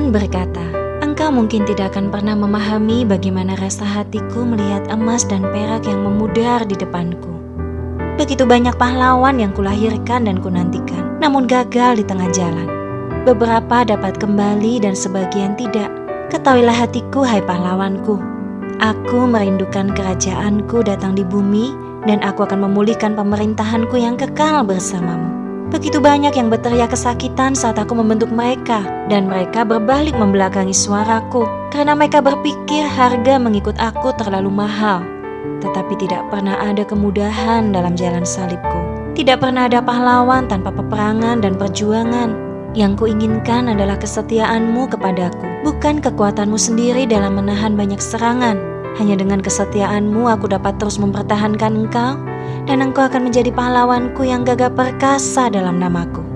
Tuhan berkata, Engkau mungkin tidak akan pernah memahami bagaimana rasa hatiku melihat emas dan perak yang memudar di depanku. Begitu banyak pahlawan yang kulahirkan dan kunantikan, namun gagal di tengah jalan. Beberapa dapat kembali dan sebagian tidak. Ketahuilah hatiku, hai pahlawanku. Aku merindukan kerajaanku datang di bumi, dan aku akan memulihkan pemerintahanku yang kekal bersamamu. Begitu banyak yang berteriak kesakitan saat aku membentuk mereka, dan mereka berbalik membelakangi suaraku karena mereka berpikir harga mengikut aku terlalu mahal. Tetapi tidak pernah ada kemudahan dalam jalan salibku. Tidak pernah ada pahlawan tanpa peperangan dan perjuangan. Yang kuinginkan adalah kesetiaanmu kepadaku, bukan kekuatanmu sendiri dalam menahan banyak serangan. Hanya dengan kesetiaanmu aku dapat terus mempertahankan engkau dan engkau akan menjadi pahlawanku yang gagah perkasa dalam namaku.